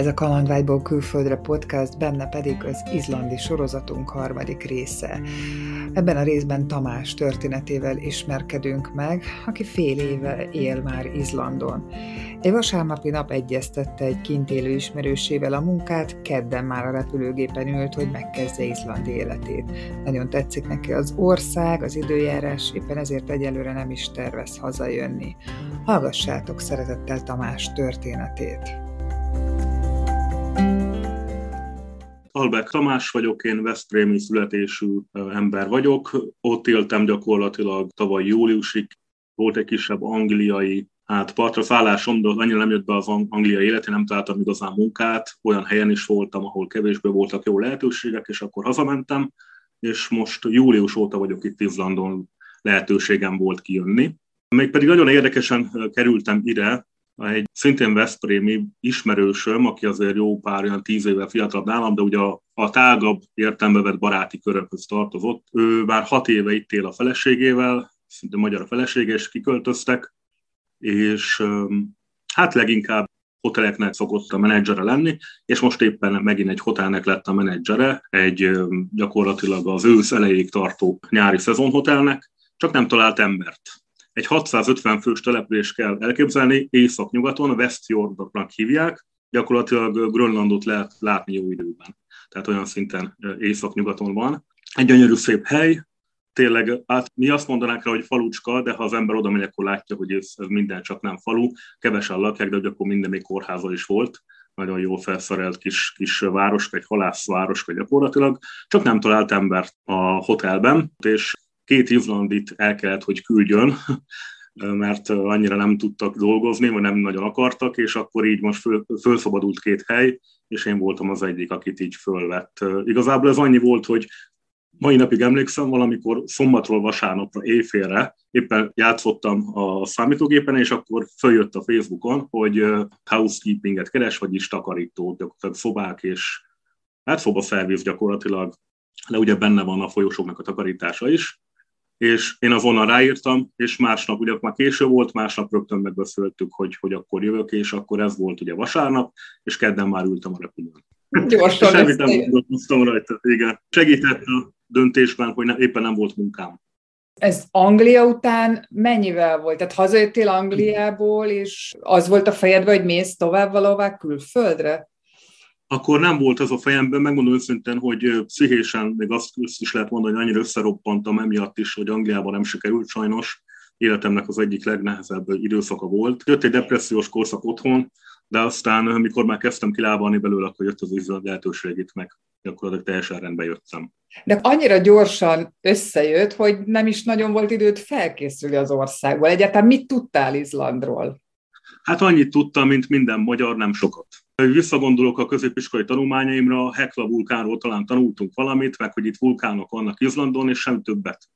Ez a Kalandvágyból külföldre podcast, benne pedig az izlandi sorozatunk harmadik része. Ebben a részben Tamás történetével ismerkedünk meg, aki fél éve él már Izlandon. Egy vasárnapi nap egyeztette egy kint élő ismerősével a munkát, kedden már a repülőgépen ült, hogy megkezdje Izlandi életét. Nagyon tetszik neki az ország, az időjárás, éppen ezért egyelőre nem is tervez hazajönni. Hallgassátok szeretettel Tamás történetét! Albert Tamás vagyok, én Veszprémi születésű ember vagyok. Ott éltem gyakorlatilag tavaly júliusig. Volt egy kisebb angliai hát partra szállásom, de annyira nem jött be az angliai élet, én nem találtam igazán munkát. Olyan helyen is voltam, ahol kevésbé voltak jó lehetőségek, és akkor hazamentem, és most július óta vagyok itt Izlandon, lehetőségem volt kijönni. Mégpedig nagyon érdekesen kerültem ide, egy szintén Veszprémi ismerősöm, aki azért jó pár olyan tíz éve fiatalabb nálam, de ugye a, a tágabb értelme vett baráti körökhöz tartozott. Ő már hat éve itt él a feleségével, szinte magyar a felesége, és kiköltöztek, és hát leginkább hoteleknek szokott a menedzsere lenni, és most éppen megint egy hotelnek lett a menedzsere, egy gyakorlatilag az ősz elejéig tartó nyári szezonhotelnek, csak nem talált embert egy 650 fős település kell elképzelni, észak-nyugaton, Westfjordnak hívják, gyakorlatilag Grönlandot lehet látni jó időben. Tehát olyan szinten észak-nyugaton van. Egy gyönyörű szép hely, tényleg, hát mi azt mondanánk rá, hogy falucska, de ha az ember oda megy, akkor látja, hogy ez, ez minden csak nem falu. Kevesen lakják, de akkor minden még kórháza is volt. Nagyon jól felszerelt kis, kis város, egy halászváros, gyakorlatilag. Csak nem talált embert a hotelben, és két Izlandit el kellett, hogy küldjön, mert annyira nem tudtak dolgozni, vagy nem nagyon akartak, és akkor így most föl, fölszabadult két hely, és én voltam az egyik, akit így fölvett. Igazából ez annyi volt, hogy mai napig emlékszem, valamikor szombatról vasárnapra éjfélre éppen játszottam a számítógépen, és akkor följött a Facebookon, hogy housekeepinget keres, vagyis takarítót, gyakorlatilag szobák és hát szobaszerviz gyakorlatilag, de ugye benne van a folyosóknak a takarítása is, és én azonnal ráírtam, és másnap, ugye már késő volt, másnap rögtön megbeszéltük, hogy, hogy akkor jövök, és akkor ez volt ugye vasárnap, és kedden már ültem a repülőn. Gyorsan Semmit nem gondolkoztam rajta, igen. Segített a döntésben, hogy ne, éppen nem volt munkám. Ez Anglia után mennyivel volt? Tehát hazajöttél Angliából, és az volt a fejedben, hogy mész tovább valahová külföldre? Akkor nem volt az a fejemben, megmondom őszintén, hogy pszichésen még azt is lehet mondani, hogy annyira összeroppantam emiatt is, hogy Angliában nem sikerült sajnos. Életemnek az egyik legnehezebb időszaka volt. Jött egy depressziós korszak otthon, de aztán, amikor már kezdtem kilábalni belőle, akkor jött az izrael lehetőség itt meg, akkor teljesen rendbe jöttem. De annyira gyorsan összejött, hogy nem is nagyon volt időt felkészülni az országból. Egyáltalán mit tudtál Izlandról? Hát annyit tudtam, mint minden magyar, nem sokat. Visszagondolok a középiskolai tanulmányaimra, Hekla vulkánról talán tanultunk valamit, meg hogy itt vulkánok vannak Izlandon, és sem többet.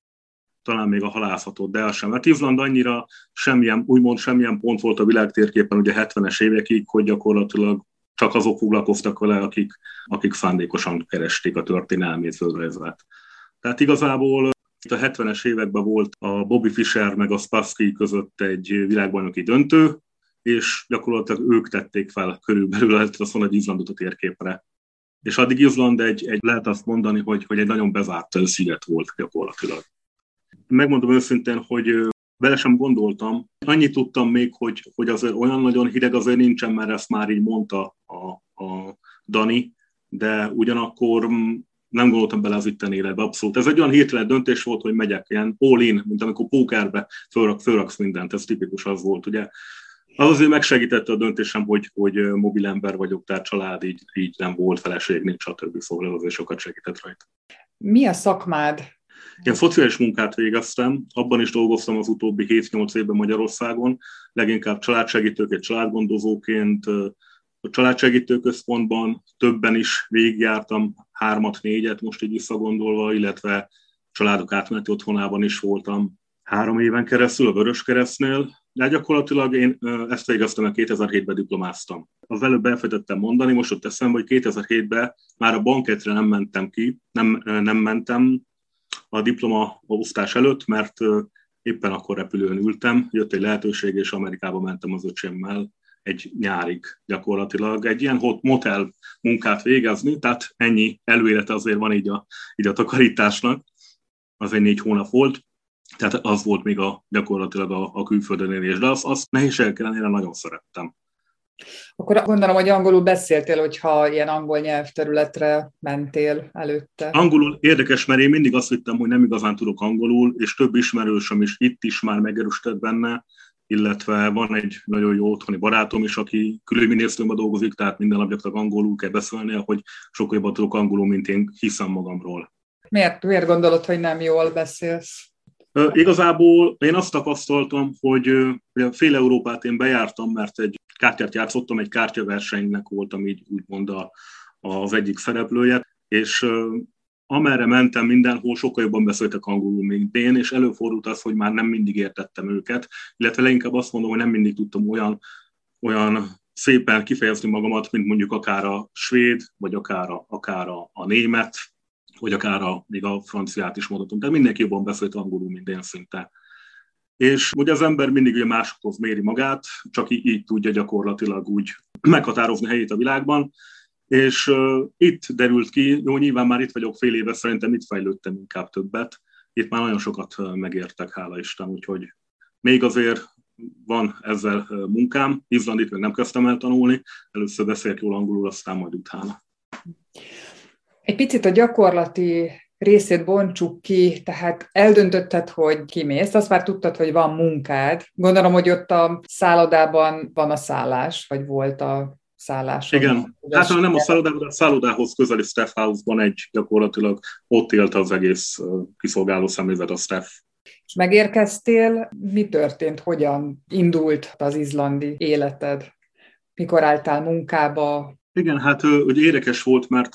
Talán még a halászatot, de el sem. Mert Izland annyira semmilyen, úgymond semmilyen pont volt a világtérképen ugye 70-es évekig, hogy gyakorlatilag csak azok foglalkoztak vele, akik, akik szándékosan keresték a történelmét, földrajzát. Tehát igazából itt a 70-es években volt a Bobby Fischer meg a Spassky között egy világbajnoki döntő, és gyakorlatilag ők tették fel körülbelül, lehet azt mondani, hogy Izlandot a térképre. És addig Izland egy, egy lehet azt mondani, hogy, hogy egy nagyon bezárt sziget volt gyakorlatilag. Megmondom őszintén, hogy bele sem gondoltam. Annyit tudtam még, hogy, hogy azért olyan nagyon hideg azért nincsen, mert ezt már így mondta a, a Dani, de ugyanakkor mm, nem gondoltam bele az itteni életbe, abszolút. Ez egy olyan hirtelen döntés volt, hogy megyek ilyen all-in, mint amikor pókerbe fölrak, fölraksz mindent, ez tipikus az volt, ugye. Az azért megsegítette a döntésem, hogy, hogy mobil ember vagyok, tehát család, így, így nem volt feleség, nincs, stb. Szóval azért sokat segített rajta. Mi a szakmád? Én szociális munkát végeztem, abban is dolgoztam az utóbbi 7-8 évben Magyarországon, leginkább családsegítőként, családgondozóként, a családsegítő központban többen is végigjártam, hármat, négyet most így visszagondolva, illetve családok átmeneti otthonában is voltam három éven keresztül a Vöröskeresztnél, de gyakorlatilag én ezt végeztem, 2007-ben diplomáztam. Az előbb elfejtettem mondani, most ott eszembe, hogy 2007-ben már a banketre nem mentem ki, nem, nem mentem a diploma osztás előtt, mert éppen akkor repülőn ültem, jött egy lehetőség, és Amerikába mentem az öcsémmel, egy nyárig gyakorlatilag, egy ilyen hot motel munkát végezni, tehát ennyi előélete azért van így a, így a takarításnak, az egy négy hónap volt, tehát az volt még a, gyakorlatilag a, a külföldön élés, de azt, azt nehézségek ellenére nagyon szerettem. Akkor gondolom, hogy angolul beszéltél, hogyha ilyen angol nyelvterületre mentél előtte. Angolul érdekes, mert én mindig azt hittem, hogy nem igazán tudok angolul, és több ismerősöm is itt is már megerősített benne, illetve van egy nagyon jó otthoni barátom is, aki külügyminisztériumban dolgozik, tehát minden nap gyakorlatilag angolul kell beszélni, hogy sokkal jobban tudok angolul, mint én hiszem magamról. Miért, miért gondolod, hogy nem jól beszélsz? Igazából én azt tapasztaltam, hogy fél Európát én bejártam, mert egy kártyát játszottam, egy kártyaversenynek voltam így úgymond a, az egyik szereplője, és amerre mentem mindenhol, sokkal jobban beszéltek angolul, mint én, és előfordult az, hogy már nem mindig értettem őket, illetve leginkább azt mondom, hogy nem mindig tudtam olyan, olyan szépen kifejezni magamat, mint mondjuk akár a svéd, vagy akár a, akár a, a német, vagy akár a, még a franciát is mondhatom. Tehát mindenki jobban beszélt angolul, mint én szinte. És ugye az ember mindig ugye másokhoz méri magát, csak így, így tudja gyakorlatilag úgy meghatározni helyét a világban, és uh, itt derült ki, jó, nyilván már itt vagyok fél éve, szerintem itt fejlődtem inkább többet. Itt már nagyon sokat megértek, hála Isten, úgyhogy még azért van ezzel munkám. Izlandit még nem kezdtem el tanulni, először beszéljek jól angolul, aztán majd utána. Egy picit a gyakorlati részét bontsuk ki, tehát eldöntötted, hogy kimész, azt már tudtad, hogy van munkád. Gondolom, hogy ott a szállodában van a szállás, vagy volt a szállás. Igen, hát nem a szállodában, de a szállodához közeli staff house-ban egy gyakorlatilag ott élt az egész kiszolgáló személyzet, a staff. És megérkeztél, mi történt, hogyan indult az izlandi életed? Mikor álltál munkába? Igen, hát ugye érdekes volt, mert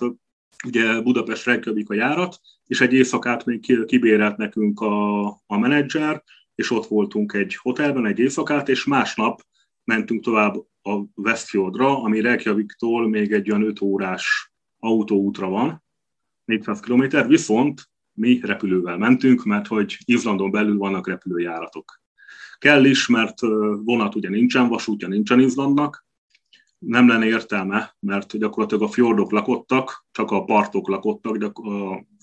ugye Budapest Reykjavik a járat, és egy éjszakát még kibérelt nekünk a, a menedzser, és ott voltunk egy hotelben egy éjszakát, és másnap mentünk tovább a Westfjordra, ami Reykjaviktól még egy olyan 5 órás autóútra van, 400 km, viszont mi repülővel mentünk, mert hogy Izlandon belül vannak repülőjáratok. Kell is, mert vonat ugye nincsen, vasútja nincsen Izlandnak, nem lenne értelme, mert gyakorlatilag a fjordok lakottak, csak a partok lakottak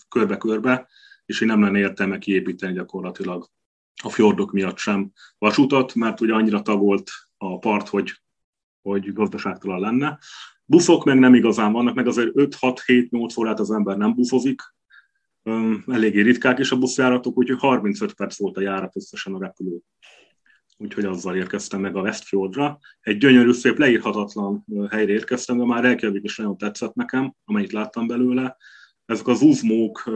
körbe-körbe, és így nem lenne értelme kiépíteni gyakorlatilag a fjordok miatt sem vasutat, mert ugye annyira tagolt a part, hogy, hogy gazdaságtalan lenne. Buszok meg nem igazán vannak, meg azért 5-6-7-8 órát az ember nem buszozik, eléggé ritkák is a buszjáratok, úgyhogy 35 perc volt a járat összesen a repülő úgyhogy azzal érkeztem meg a Westfjordra. Egy gyönyörű, szép, leírhatatlan helyre érkeztem, de már Reykjavik is nagyon tetszett nekem, amennyit láttam belőle. Ezek az uzmók,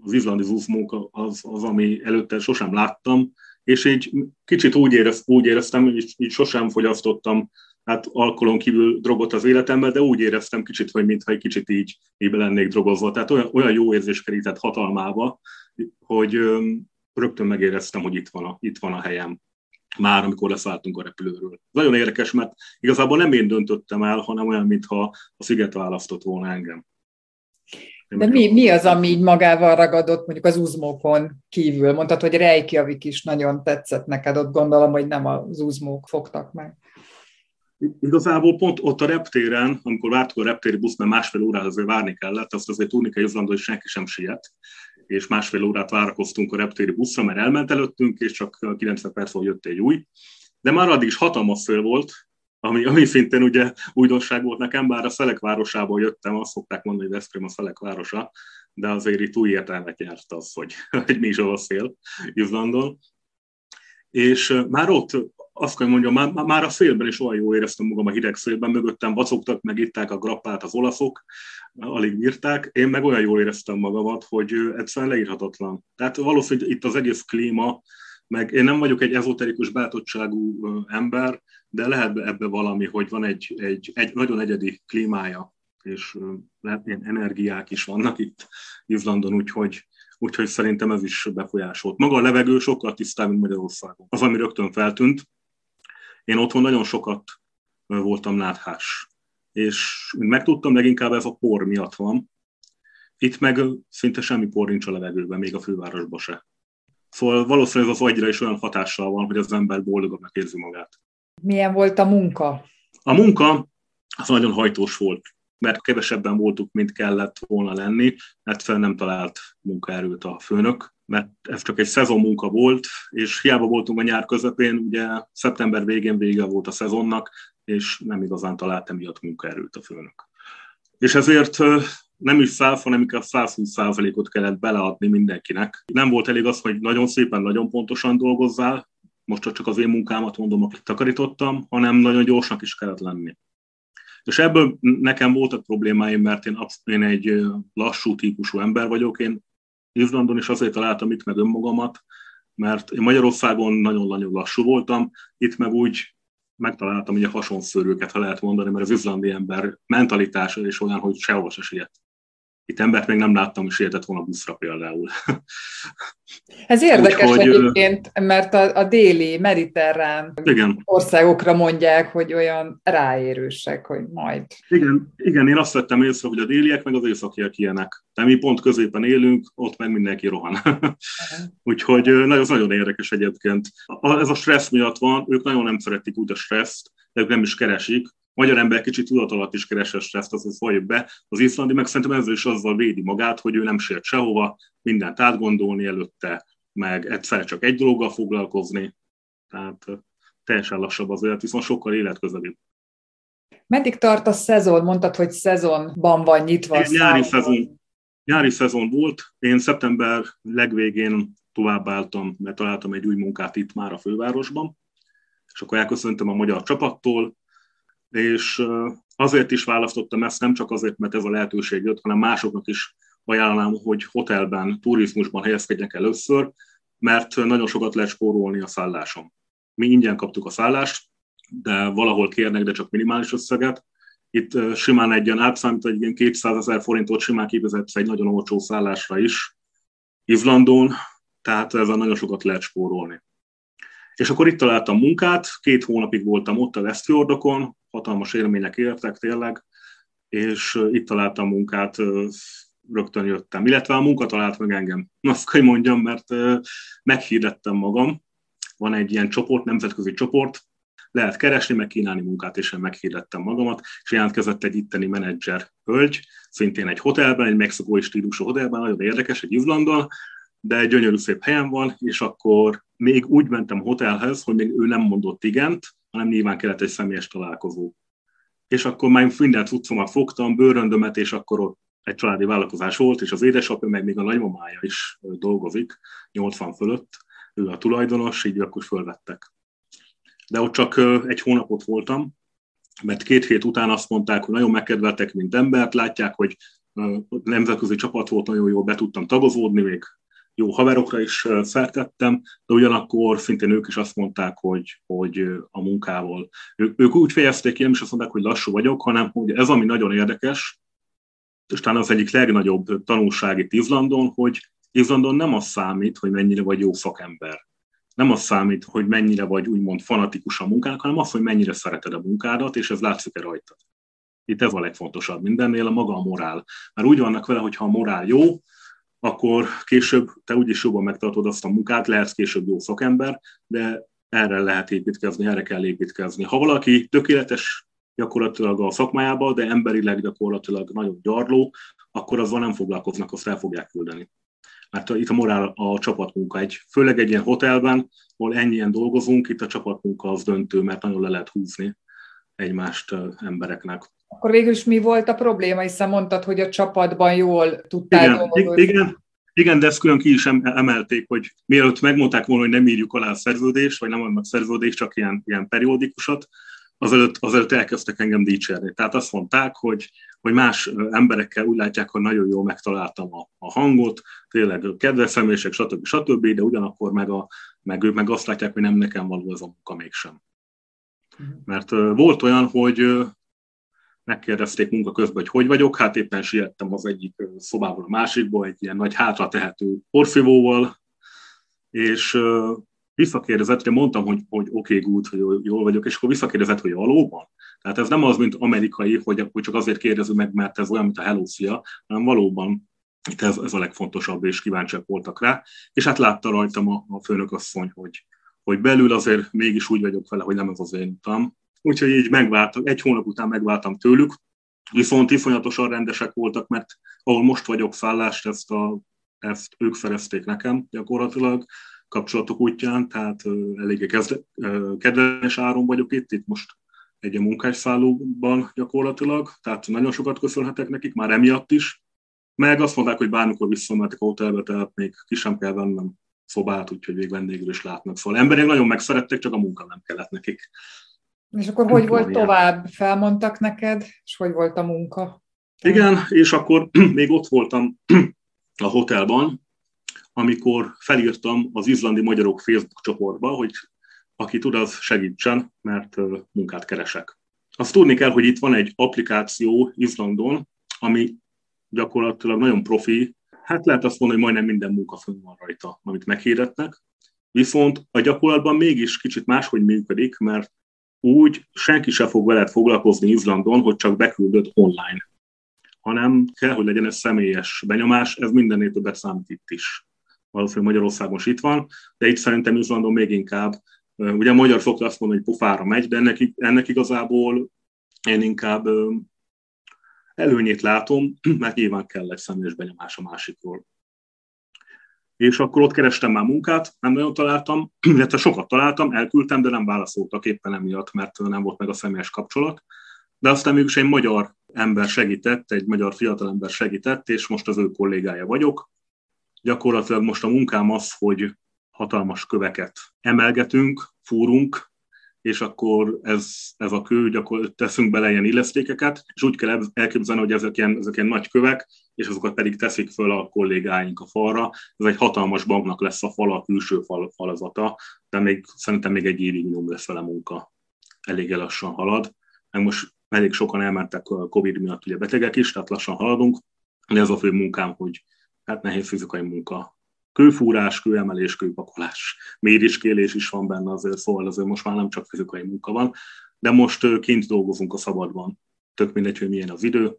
az izlandi uzmók az, az, ami előtte sosem láttam, és így kicsit úgy, érez, úgy éreztem, hogy így, sosem fogyasztottam hát alkoholon kívül drogot az életemben, de úgy éreztem kicsit, hogy mintha egy kicsit így, így lennék drogozva. Tehát olyan, olyan jó érzés kerített hatalmába, hogy rögtön megéreztem, hogy itt van a, itt van a helyem már amikor leszálltunk a repülőről. Nagyon érdekes, mert igazából nem én döntöttem el, hanem olyan, mintha a sziget választott volna engem. De mi, mi az, ami így magával ragadott, mondjuk az uzmókon kívül? Mondtad, hogy Reykjavik is nagyon tetszett neked, ott gondolom, hogy nem az uzmók fogtak meg. Igazából pont ott a reptéren, amikor vártuk a reptéri busz, mert másfél órát azért várni kellett, azt azért tudni kell Izlandon, hogy senki sem siet és másfél órát várakoztunk a reptéri buszra, mert elment előttünk, és csak 90 perc jött egy új. De már addig is hatalmas szél volt, ami, ami szintén ugye újdonság volt nekem, bár a Szelek városából jöttem, azt szokták mondani, hogy Veszprém a Szelek városa, de azért itt új értelmet nyert az, hogy, hogy mi is a szél Izlandon. És már ott azt kell mondjam, már, már a szélben is olyan jól éreztem magam a hideg szélben, mögöttem vacogtak, meg itták a grappát az olaszok, alig bírták, én meg olyan jól éreztem magamat, hogy egyszerűen leírhatatlan. Tehát valószínűleg itt az egész klíma, meg én nem vagyok egy ezoterikus bátottságú ember, de lehet ebbe valami, hogy van egy, egy, egy nagyon egyedi klímája, és lehet ilyen energiák is vannak itt Izlandon, úgyhogy, úgyhogy szerintem ez is befolyásolt. Maga a levegő sokkal tisztább, mint Magyarországon. Az, ami rögtön feltűnt, én otthon nagyon sokat voltam náthás, és megtudtam, leginkább ez a por miatt van. Itt meg szinte semmi por nincs a levegőben, még a fővárosban se. Szóval valószínűleg az agyra is olyan hatással van, hogy az ember boldogabbnak érzi magát. Milyen volt a munka? A munka az nagyon hajtós volt, mert kevesebben voltuk, mint kellett volna lenni, mert fel nem talált munkaerőt a főnök, mert ez csak egy szezon munka volt, és hiába voltunk a nyár közepén, ugye szeptember végén vége volt a szezonnak, és nem igazán talált emiatt munkaerőt a főnök. És ezért nem is 100, hanem inkább 120 százalékot kellett beleadni mindenkinek. Nem volt elég az, hogy nagyon szépen, nagyon pontosan dolgozzál, most csak az én munkámat mondom, akit takarítottam, hanem nagyon gyorsnak is kellett lenni. És ebből nekem voltak problémáim, mert én, én egy lassú típusú ember vagyok. Én Izlandon is azért találtam itt meg önmagamat, mert én Magyarországon nagyon-nagyon lassú voltam, itt meg úgy megtaláltam ugye hasonszörőket, ha lehet mondani, mert az izlandi ember mentalitása is olyan, hogy sehol se siet. Itt embert még nem láttam, és értett volna buszra például. Ez érdekes Úgy, egyébként, mert a, a déli, mediterrán igen. országokra mondják, hogy olyan ráérősek, hogy majd. Igen, igen, én azt vettem észre, hogy a déliek meg az északiak ilyenek. De mi pont középen élünk, ott meg mindenki rohan. Úgyhogy nagyon, nagyon érdekes egyébként. Ez a stressz miatt van, ők nagyon nem szeretik úgy a stresszt, de ők nem is keresik, magyar ember kicsit tudat alatt is keres a stresszt, az, az valljuk be. Az iszlandi meg szerintem ezzel is azzal védi magát, hogy ő nem sért sehova, mindent átgondolni előtte, meg egyszer csak egy dologgal foglalkozni. Tehát teljesen lassabb az élet, viszont sokkal életközelibb. Meddig tart a szezon? Mondtad, hogy szezonban van nyitva. Én nyári szezon, nyári szezon volt. Én szeptember legvégén továbbáltam, mert találtam egy új munkát itt már a fővárosban, és akkor elköszöntem a magyar csapattól, és azért is választottam ezt, nem csak azért, mert ez a lehetőség jött, hanem másoknak is ajánlom, hogy hotelben, turizmusban helyezkedjenek először, mert nagyon sokat lehet spórolni a szálláson. Mi ingyen kaptuk a szállást, de valahol kérnek, de csak minimális összeget. Itt simán egy ilyen átszámít, egy ilyen 200 ezer forintot simán kivezetsz egy nagyon olcsó szállásra is Izlandon, tehát ezzel nagyon sokat lehet spórolni. És akkor itt találtam munkát, két hónapig voltam ott a Westfjordokon, hatalmas élmények értek tényleg, és itt találtam munkát, rögtön jöttem. Illetve a munka talált meg engem. Azt kell mondjam, mert meghirdettem magam. Van egy ilyen csoport, nemzetközi csoport, lehet keresni, meg kínálni munkát, és én meghirdettem magamat, és jelentkezett egy itteni menedzser hölgy, szintén egy hotelben, egy mexikói stílusú hotelben, nagyon érdekes, egy Izlandon, de egy gyönyörű szép helyen van, és akkor még úgy mentem hotelhez, hogy még ő nem mondott igent, hanem nyilván kellett egy személyes találkozó. És akkor már mindent cuccomat fogtam, bőröndömet, és akkor ott egy családi vállalkozás volt, és az édesapja, meg még a nagymamája is dolgozik, 80 fölött, ő a tulajdonos, így akkor fölvettek. De ott csak egy hónapot voltam, mert két hét után azt mondták, hogy nagyon megkedveltek, mint embert, látják, hogy nemzetközi csapat volt, nagyon jól be tudtam tagozódni, még jó haverokra is feltettem, de ugyanakkor szintén ők is azt mondták, hogy, hogy a munkával. Ők, úgy fejezték ki, nem is azt mondták, hogy lassú vagyok, hanem hogy ez, ami nagyon érdekes, és talán az egyik legnagyobb tanulság itt Izlandon, hogy Izlandon nem az számít, hogy mennyire vagy jó szakember. Nem az számít, hogy mennyire vagy úgymond fanatikus a munkának, hanem az, hogy mennyire szereted a munkádat, és ez látszik-e rajtad. Itt ez a legfontosabb mindennél, a maga a morál. Mert úgy vannak vele, hogy ha a morál jó, akkor később te úgyis jobban megtartod azt a munkát, lehetsz később jó szakember, de erre lehet építkezni, erre kell építkezni. Ha valaki tökéletes gyakorlatilag a szakmájába, de emberileg gyakorlatilag nagyon gyarló, akkor azzal nem foglalkoznak, azt el fogják küldeni. Mert itt a morál a csapatmunka. Egy, főleg egy ilyen hotelben, ahol ennyien dolgozunk, itt a csapatmunka az döntő, mert nagyon le lehet húzni egymást embereknek. Akkor végül is mi volt a probléma, hiszen mondtad, hogy a csapatban jól tudtál igen, dolgozni. Igen, igen, de ezt külön ki is emelték, hogy mielőtt megmondták volna, hogy nem írjuk alá a szerződést, vagy nem adnak szerződést, csak ilyen, ilyen periódikusat, azelőtt, azelőtt elkezdtek engem dicsérni. Tehát azt mondták, hogy, hogy más emberekkel úgy látják, hogy nagyon jól megtaláltam a, a hangot, tényleg kedves személyesek, stb. stb., de ugyanakkor meg, a, meg ők meg azt látják, hogy nem nekem való ez a munka mégsem. Mhm. Mert volt olyan, hogy megkérdezték munka közben, hogy hogy vagyok, hát éppen siettem az egyik szobából a másikból, egy ilyen nagy hátra tehető porszívóval, és visszakérdezett, hogy mondtam, hogy, hogy oké, okay, good, hogy jól vagyok, és akkor visszakérdezett, hogy valóban. Tehát ez nem az, mint amerikai, hogy, hogy csak azért kérdező meg, mert ez olyan, mint a Hello Szia, hanem valóban itt ez, ez a legfontosabb, és kíváncsiak voltak rá. És hát látta rajtam a, a főnök asszony, hogy, hogy belül azért mégis úgy vagyok vele, hogy nem ez az én utam, úgyhogy így megváltam, egy hónap után megváltam tőlük, viszont iszonyatosan rendesek voltak, mert ahol most vagyok szállást, ezt, a, ezt ők szerezték nekem gyakorlatilag kapcsolatok útján, tehát eléggé kedves áron vagyok itt, itt most egy munkásszállóban gyakorlatilag, tehát nagyon sokat köszönhetek nekik, már emiatt is, meg azt mondták, hogy bármikor visszamehetek a hotelbe, tehát még ki sem kell vennem szobát, úgyhogy még vendégül is látnak. Szóval emberek nagyon megszerettek, csak a munka nem kellett nekik. És akkor hogy volt tovább? Felmondtak neked, és hogy volt a munka? Igen, és akkor még ott voltam a hotelban, amikor felírtam az izlandi magyarok Facebook csoportba, hogy aki tud, az segítsen, mert munkát keresek. Azt tudni kell, hogy itt van egy applikáció Izlandon, ami gyakorlatilag nagyon profi, hát lehet azt mondani, hogy majdnem minden munka fönn van rajta, amit meghirdetnek. Viszont a gyakorlatban mégis kicsit máshogy működik, mert úgy senki se fog veled foglalkozni Izlandon, hogy csak beküldöd online, hanem kell, hogy legyen ez személyes benyomás, ez mindennél többet számít itt is. Valószínűleg Magyarországon is itt van, de itt szerintem Izlandon még inkább. Ugye a magyar szokta azt mondani, hogy pofára megy, de ennek, ennek igazából én inkább előnyét látom, mert nyilván kell egy személyes benyomás a másikról. És akkor ott kerestem már munkát, nem nagyon találtam, illetve sokat találtam, elküldtem, de nem válaszoltak éppen emiatt, mert nem volt meg a személyes kapcsolat. De aztán mégis egy magyar ember segített, egy magyar fiatalember segített, és most az ő kollégája vagyok. Gyakorlatilag most a munkám az, hogy hatalmas köveket emelgetünk, fúrunk, és akkor ez, ez a kő, akkor teszünk bele ilyen illesztékeket, és úgy kell elképzelni, hogy ezek ilyen, ezek ilyen nagy kövek, és azokat pedig teszik föl a kollégáink a falra. Ez egy hatalmas banknak lesz a fala, a külső fal, falazata, de még, szerintem még egy évig nyom lesz vele munka. Elég lassan halad. Meg most elég sokan elmentek a Covid miatt ugye betegek is, tehát lassan haladunk, de ez a fő munkám, hogy hát nehéz fizikai munka kőfúrás, kőemelés, kőpakolás, mériskélés is van benne azért, szóval azért most már nem csak fizikai munka van, de most kint dolgozunk a szabadban. Tök mindegy, hogy milyen az idő,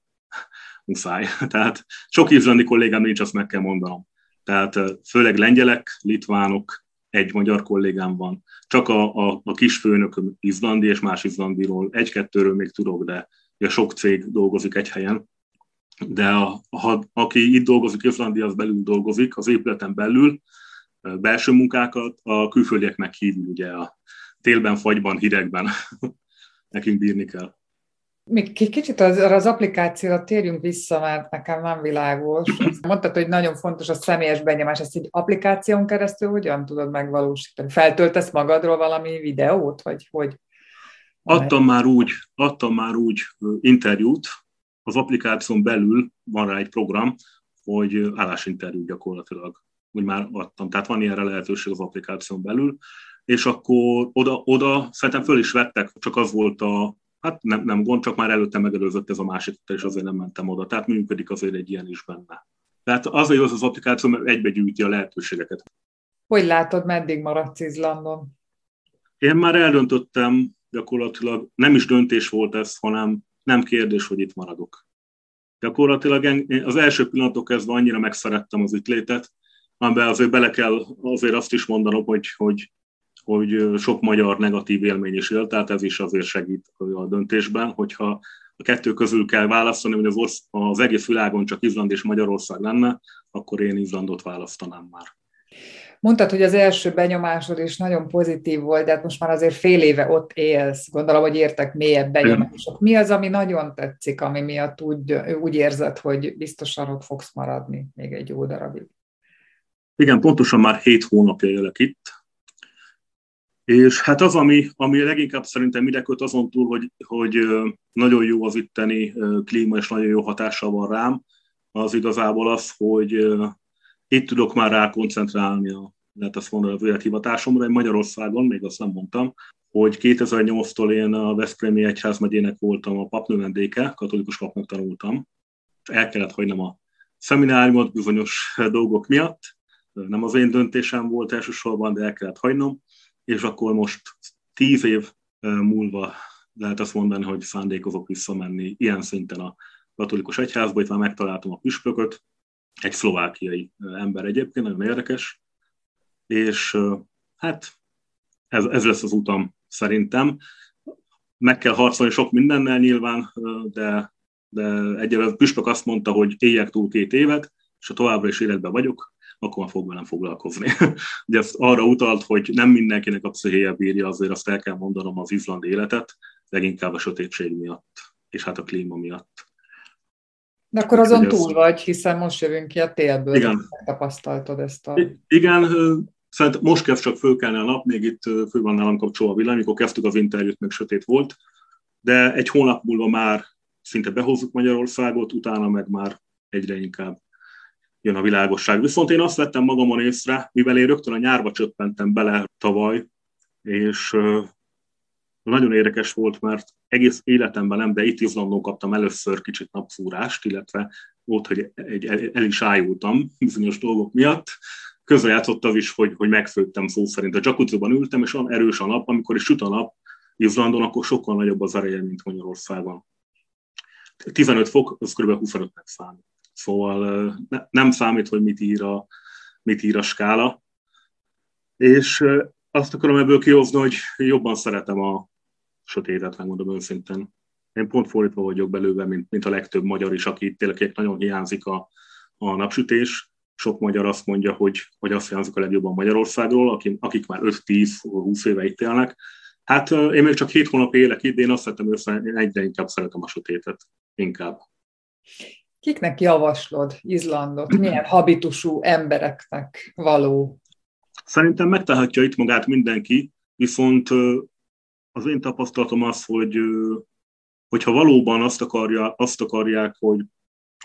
muszáj. Tehát sok izlandi kollégám nincs, azt meg kell mondanom. Tehát főleg lengyelek, litvánok, egy magyar kollégám van. Csak a, a, a kisfőnököm izlandi és más izlandiról, egy-kettőről még tudok, de ugye sok cég dolgozik egy helyen, de a, ha, aki itt dolgozik, Izlandi, az belül dolgozik, az épületen belül, belső munkákat, a külföldieknek kívül ugye a télben, fagyban, hidegben nekünk bírni kell. Még kicsit az, az applikációra térjünk vissza, mert nekem nem világos. Mondtad, hogy nagyon fontos a személyes benyomás. Ezt egy applikáción keresztül hogyan tudod megvalósítani? Feltöltesz magadról valami videót, vagy hogy? Adtam már úgy, adtam már úgy interjút, az applikáción belül van rá egy program, hogy állásinterjú gyakorlatilag, úgy már adtam. Tehát van ilyenre lehetőség az applikáción belül, és akkor oda, oda szerintem föl is vettek, csak az volt a, hát nem, nem gond, csak már előtte megelőzött ez a másik, és azért nem mentem oda. Tehát működik azért egy ilyen is benne. Tehát azért az az applikáció, mert egybegyűjti a lehetőségeket. Hogy látod, meddig maradsz Izlandon? Én már eldöntöttem, gyakorlatilag nem is döntés volt ez, hanem nem kérdés, hogy itt maradok. Gyakorlatilag az első pillanatok kezdve annyira megszerettem az ütlétet, amiben azért bele kell azért azt is mondanom, hogy, hogy, hogy sok magyar negatív élmény is él, tehát ez is azért segít a döntésben, hogyha a kettő közül kell választani, hogy az, orsz, az egész világon csak Izland és Magyarország lenne, akkor én Izlandot választanám már. Mondtad, hogy az első benyomásod is nagyon pozitív volt, de hát most már azért fél éve ott élsz. Gondolom, hogy értek mélyebb benyomások. Mi az, ami nagyon tetszik, ami miatt úgy, úgy érzed, hogy biztosan ott fogsz maradni még egy jó darabig? Igen, pontosan már hét hónapja élek itt. És hát az, ami, ami leginkább szerintem ide köt azon túl, hogy, hogy nagyon jó az itteni klíma, és nagyon jó hatása van rám, az igazából az, hogy itt tudok már rá koncentrálni a, lehet azt mondani, az élethivatásomra. Én Magyarországon, még azt nem mondtam, hogy 2008-tól én a Veszprémi Egyházmegyének voltam a papnövendéke, katolikus papnak tanultam. El kellett hagynom a szemináriumot bizonyos dolgok miatt. Nem az én döntésem volt elsősorban, de el kellett hagynom. És akkor most tíz év múlva lehet azt mondani, hogy szándékozok visszamenni ilyen szinten a katolikus egyházba, itt már megtaláltam a püspököt, egy szlovákiai ember egyébként, nagyon érdekes, és hát ez, ez lesz az utam szerintem. meg kell harcolni sok mindennel nyilván, de, de egyelőre Püspök azt mondta, hogy éljek túl két évet, és ha továbbra is életben vagyok, akkor már fog velem foglalkozni. Ugye ezt arra utalt, hogy nem mindenkinek a pszichéje bírja, azért azt el kell mondanom az izlandi életet, leginkább a sötétség miatt, és hát a klíma miatt. De akkor azon túl vagy, hiszen most jövünk ki a télből, Igen. tapasztaltad ezt a... Igen, Szerintem most kezd csak fölkelni a nap, még itt fő van nálam kapcsolva a villany, amikor kezdtük az interjút, meg sötét volt, de egy hónap múlva már szinte behozzuk Magyarországot, utána meg már egyre inkább jön a világosság. Viszont én azt vettem magamon észre, mivel én rögtön a nyárba csöppentem bele tavaly, és nagyon érdekes volt, mert egész életemben nem, de itt Izlandon kaptam először kicsit napfúrást, illetve volt, hogy egy, el is ájultam bizonyos dolgok miatt, közrejátszott az is, hogy, hogy megfőttem szó szerint. A jacuzziban ültem, és olyan erős a nap, amikor is süt a nap Izlandon, akkor sokkal nagyobb az ereje, mint Magyarországon. 15 fok, az kb. 25-nek számít. Szóval ne, nem számít, hogy mit ír, a, mit ír a skála. És azt akarom ebből kihozni, hogy jobban szeretem a sötétet, megmondom őszintén. Én pont fordítva vagyok belőle, mint, mint a legtöbb magyar is, aki tényleg nagyon hiányzik a, a napsütés sok magyar azt mondja, hogy, hogy azt hiányzik a legjobban Magyarországról, akik, akik már 5-10-20 éve itt élnek. Hát én még csak 7 hónap élek itt, de én azt vettem össze, én egyre inkább szeretem a sötétet. Inkább. Kiknek javaslod Izlandot? Milyen habitusú embereknek való? Szerintem megtalálhatja itt magát mindenki, viszont az én tapasztalatom az, hogy hogyha valóban azt, akarja, azt akarják, hogy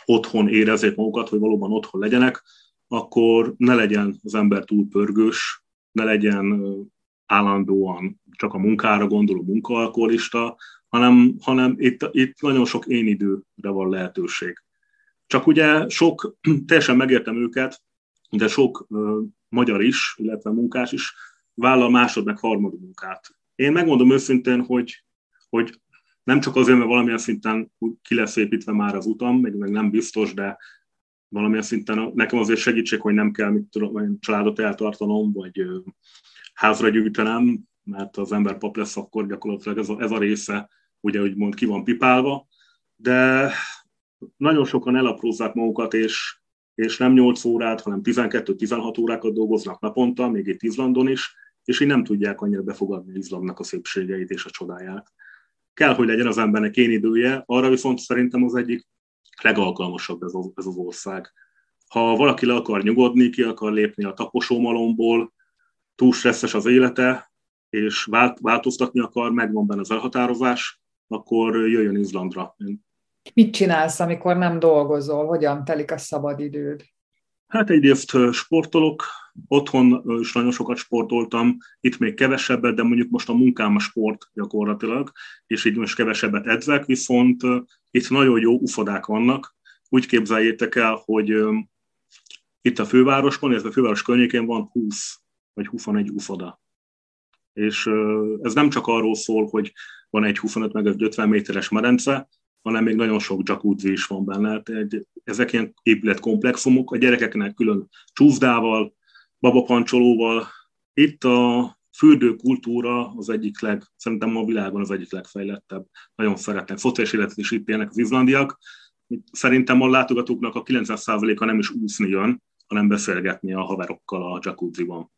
otthon érezzék magukat, hogy valóban otthon legyenek, akkor ne legyen az ember túl pörgős, ne legyen állandóan csak a munkára gondoló munkaalkoholista, hanem, hanem itt, itt nagyon sok én időre van lehetőség. Csak ugye sok, teljesen megértem őket, de sok magyar is, illetve munkás is vállal másod meg harmad munkát. Én megmondom őszintén, hogy, hogy nem csak azért, mert valamilyen szinten ki lesz építve már az utam, még meg nem biztos, de valamilyen szinten nekem azért segítség, hogy nem kell mit tudom, családot eltartanom, vagy házra gyűjtenem, mert az ember pap lesz, akkor gyakorlatilag ez a, ez a része, ugye úgymond ki van pipálva, de nagyon sokan elaprózzák magukat, és, és nem 8 órát, hanem 12-16 órákat dolgoznak naponta, még itt Izlandon is, és így nem tudják annyira befogadni Izlandnak a szépségeit és a csodáját. Kell, hogy legyen az embernek én idője, arra viszont szerintem az egyik legalkalmasabb ez az, ez az ország. Ha valaki le akar nyugodni, ki akar lépni a taposómalomból, túl stresszes az élete, és vált, változtatni akar, megvan benne az elhatározás, akkor jöjjön Izlandra. Mit csinálsz, amikor nem dolgozol? Hogyan telik a szabadidőd? Hát egyrészt sportolok, otthon is nagyon sokat sportoltam, itt még kevesebbet, de mondjuk most a munkám a sport gyakorlatilag, és így most kevesebbet edzek, viszont itt nagyon jó ufodák vannak. Úgy képzeljétek el, hogy itt a fővárosban, illetve a főváros környékén van 20 vagy 21 ufoda. És ez nem csak arról szól, hogy van egy 25 meg 50 méteres medence, hanem még nagyon sok jacuzzi is van benne. Hát egy, ezek ilyen épületkomplexumok, a gyerekeknek külön csúszdával, babapancsolóval. Itt a fürdőkultúra az egyik leg, szerintem a világon az egyik legfejlettebb. Nagyon szeretnek. Szociális életet is itt élnek az izlandiak. Szerintem a látogatóknak a 90%-a nem is úszni jön, hanem beszélgetni a haverokkal a jacuzziban.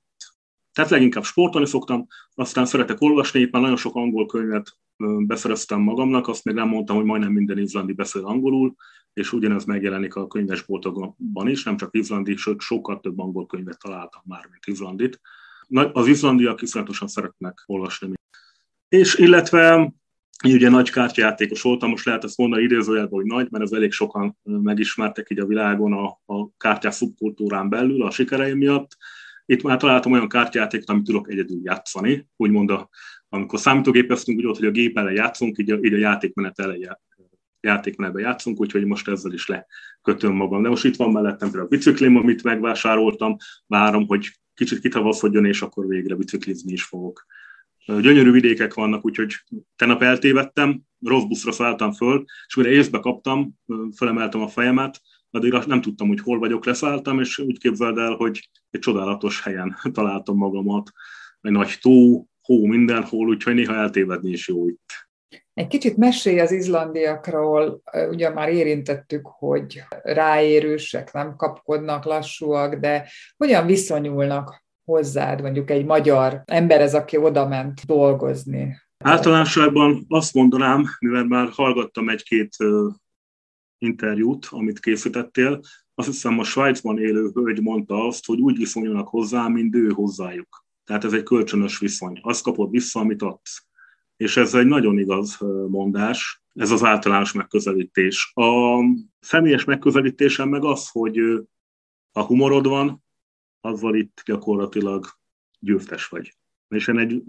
Tehát leginkább sportolni szoktam, aztán szeretek olvasni, már nagyon sok angol könyvet beszereztem magamnak, azt még nem mondtam, hogy majdnem minden izlandi beszél angolul, és ugyanez megjelenik a könyvesboltokban is, nem csak izlandi, sőt sokkal több angol könyvet találtam már, mint izlandit. Az izlandiak iszonyatosan szeretnek olvasni. És illetve én ugye nagy kártyajátékos voltam, most lehet ezt mondani idézőjelben, hogy nagy, mert ez elég sokan megismertek így a világon a, a kártyás szubkultúrán belül a sikereim miatt. Itt már találtam olyan kártyajátékot, amit tudok egyedül játszani, úgymond a, amikor számítógépeztünk, úgy volt, hogy a gép ellen játszunk, így a, így a játékmenet ellen játékmenetben játszunk, úgyhogy most ezzel is lekötöm magam. De most itt van mellettem például a biciklim, amit megvásároltam, várom, hogy kicsit kitavaszodjon, és akkor végre biciklizni is fogok. Gyönyörű vidékek vannak, úgyhogy tegnap eltévedtem, rossz buszra szálltam föl, és mire észbe kaptam, felemeltem a fejemet, addig nem tudtam, hogy hol vagyok, leszálltam, és úgy képzeld el, hogy egy csodálatos helyen találtam magamat, egy nagy tó, hó mindenhol, úgyhogy néha eltévedni is jó itt. Egy kicsit mesélj az izlandiakról, ugye már érintettük, hogy ráérősek, nem kapkodnak, lassúak, de hogyan viszonyulnak hozzád, mondjuk egy magyar ember ez, aki oda ment dolgozni? Általánosságban azt mondanám, mivel már hallgattam egy-két interjút, amit készítettél, azt hiszem a Svájcban élő hölgy mondta azt, hogy úgy viszonyulnak hozzá, mint ő hozzájuk. Tehát ez egy kölcsönös viszony. Azt kapod vissza, amit adsz. És ez egy nagyon igaz mondás, ez az általános megközelítés. A személyes megközelítésem meg az, hogy ha humorod van, azzal itt gyakorlatilag győztes vagy. És én egy,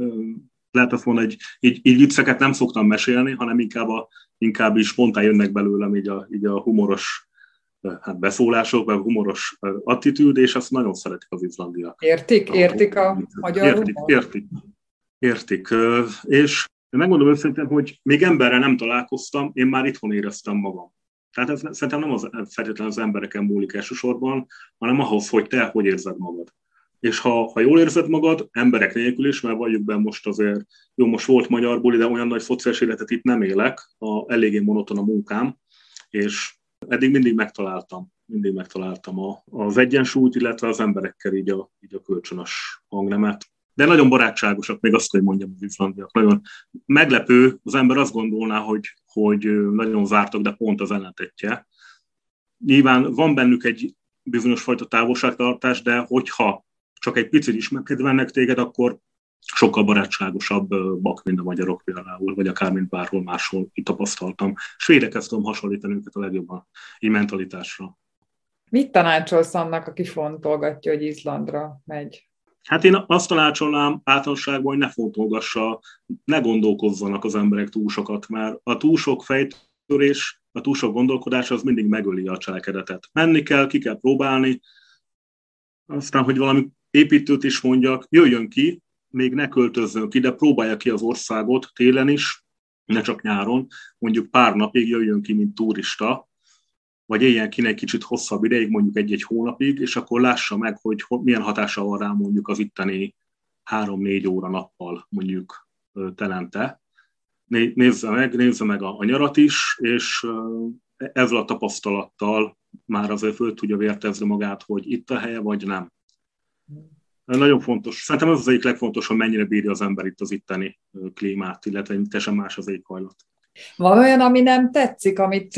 lehet azt mondani, hogy így, így vicceket nem szoktam mesélni, hanem inkább, a, inkább is spontán jönnek belőlem így a, így a humoros hát beszólások, vagy humoros attitűd, és azt nagyon szeretik az izlandiak. Értik? Értik a magyar Értik, humor? értik. Értik. És megmondom őszintén, hogy még emberre nem találkoztam, én már itthon éreztem magam. Tehát ez szerintem nem az, feltétlenül az embereken múlik elsősorban, hanem ahhoz, hogy te hogy érzed magad. És ha, ha jól érzed magad, emberek nélkül is, mert vagyunk benne most azért, jó, most volt magyar buli, de olyan nagy fociás életet itt nem élek, a, eléggé monoton a munkám, és eddig mindig megtaláltam, mindig megtaláltam a, az egyensúlyt, illetve az emberekkel így a, így a kölcsönös hangnemet. De nagyon barátságosak, még azt, hogy mondjam az izlandiak. Nagyon meglepő, az ember azt gondolná, hogy, hogy nagyon zártak, de pont az ellentetje. Nyilván van bennük egy bizonyos fajta távolságtartás, de hogyha csak egy picit ismerkedve téged, akkor sokkal barátságosabb bak, mint a magyarok például, vagy akár mint bárhol máshol itt tapasztaltam. Svédekhez tudom hasonlítani őket a legjobban, így mentalitásra. Mit tanácsolsz annak, aki fontolgatja, hogy Izlandra megy? Hát én azt tanácsolnám általánosságban, hogy ne fontolgassa, ne gondolkozzanak az emberek túl sokat, mert a túl sok fejtörés, a túl sok gondolkodás az mindig megöli a cselekedetet. Menni kell, ki kell próbálni, aztán, hogy valami építőt is mondjak, jöjjön ki, még ne költözzön ki, de próbálja ki az országot télen is, ne csak nyáron, mondjuk pár napig jöjjön ki, mint turista, vagy éljen ki egy kicsit hosszabb ideig, mondjuk egy-egy hónapig, és akkor lássa meg, hogy milyen hatása van rá mondjuk az itteni három-négy óra nappal mondjuk telente. Nézze meg, nézze meg a, a nyarat is, és ezzel a tapasztalattal már azért föl tudja vértezni magát, hogy itt a helye, vagy nem. Nagyon fontos. Szerintem az az egyik legfontosabb, mennyire bírja az ember itt az itteni klímát, illetve teljesen más az éghajlat. Van olyan, ami nem tetszik, amit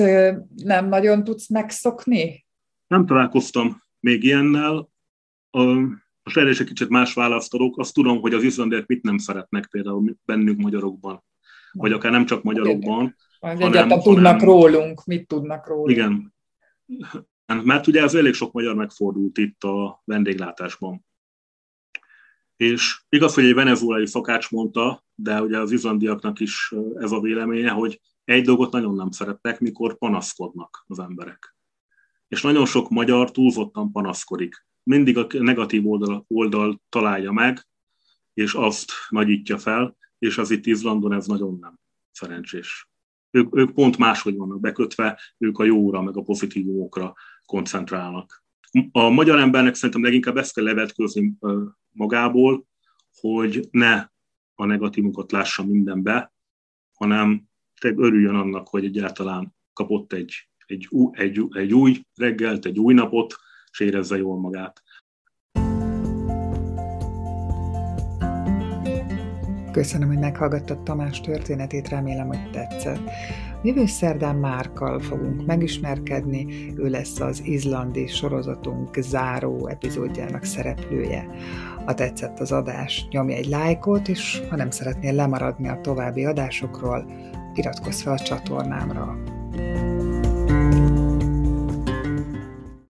nem nagyon tudsz megszokni? Nem találkoztam még ilyennel. Most erre is egy kicsit más választ adok. Azt tudom, hogy az izlandiek mit nem szeretnek például bennünk magyarokban. Vagy akár nem csak magyarokban. Egyáltalán tudnak hanem, rólunk, mit tudnak rólunk. Igen. Mert ugye ez elég sok magyar megfordult itt a vendéglátásban. És igaz, hogy egy venezuelai szakács mondta, de ugye az izlandiaknak is ez a véleménye, hogy egy dolgot nagyon nem szerettek, mikor panaszkodnak az emberek. És nagyon sok magyar túlzottan panaszkodik. Mindig a negatív oldal, oldal találja meg, és azt nagyítja fel, és az itt Izlandon ez nagyon nem szerencsés. Ők, ők pont máshogy vannak bekötve, ők a jóra, meg a pozitívumokra koncentrálnak. A magyar embernek szerintem leginkább ezt kell levetközni magából, hogy ne a negatívumokat lássa mindenbe, hanem örüljön annak, hogy egyáltalán kapott egy, egy, egy, egy új reggelt, egy új napot, és érezze jól magát. Köszönöm, hogy meghallgattad Tamás történetét, remélem, hogy tetszett. Jövő szerdán Márkal fogunk megismerkedni, ő lesz az izlandi sorozatunk záró epizódjának szereplője. Ha tetszett az adás, nyomj egy lájkot, és ha nem szeretnél lemaradni a további adásokról, iratkozz fel a csatornámra.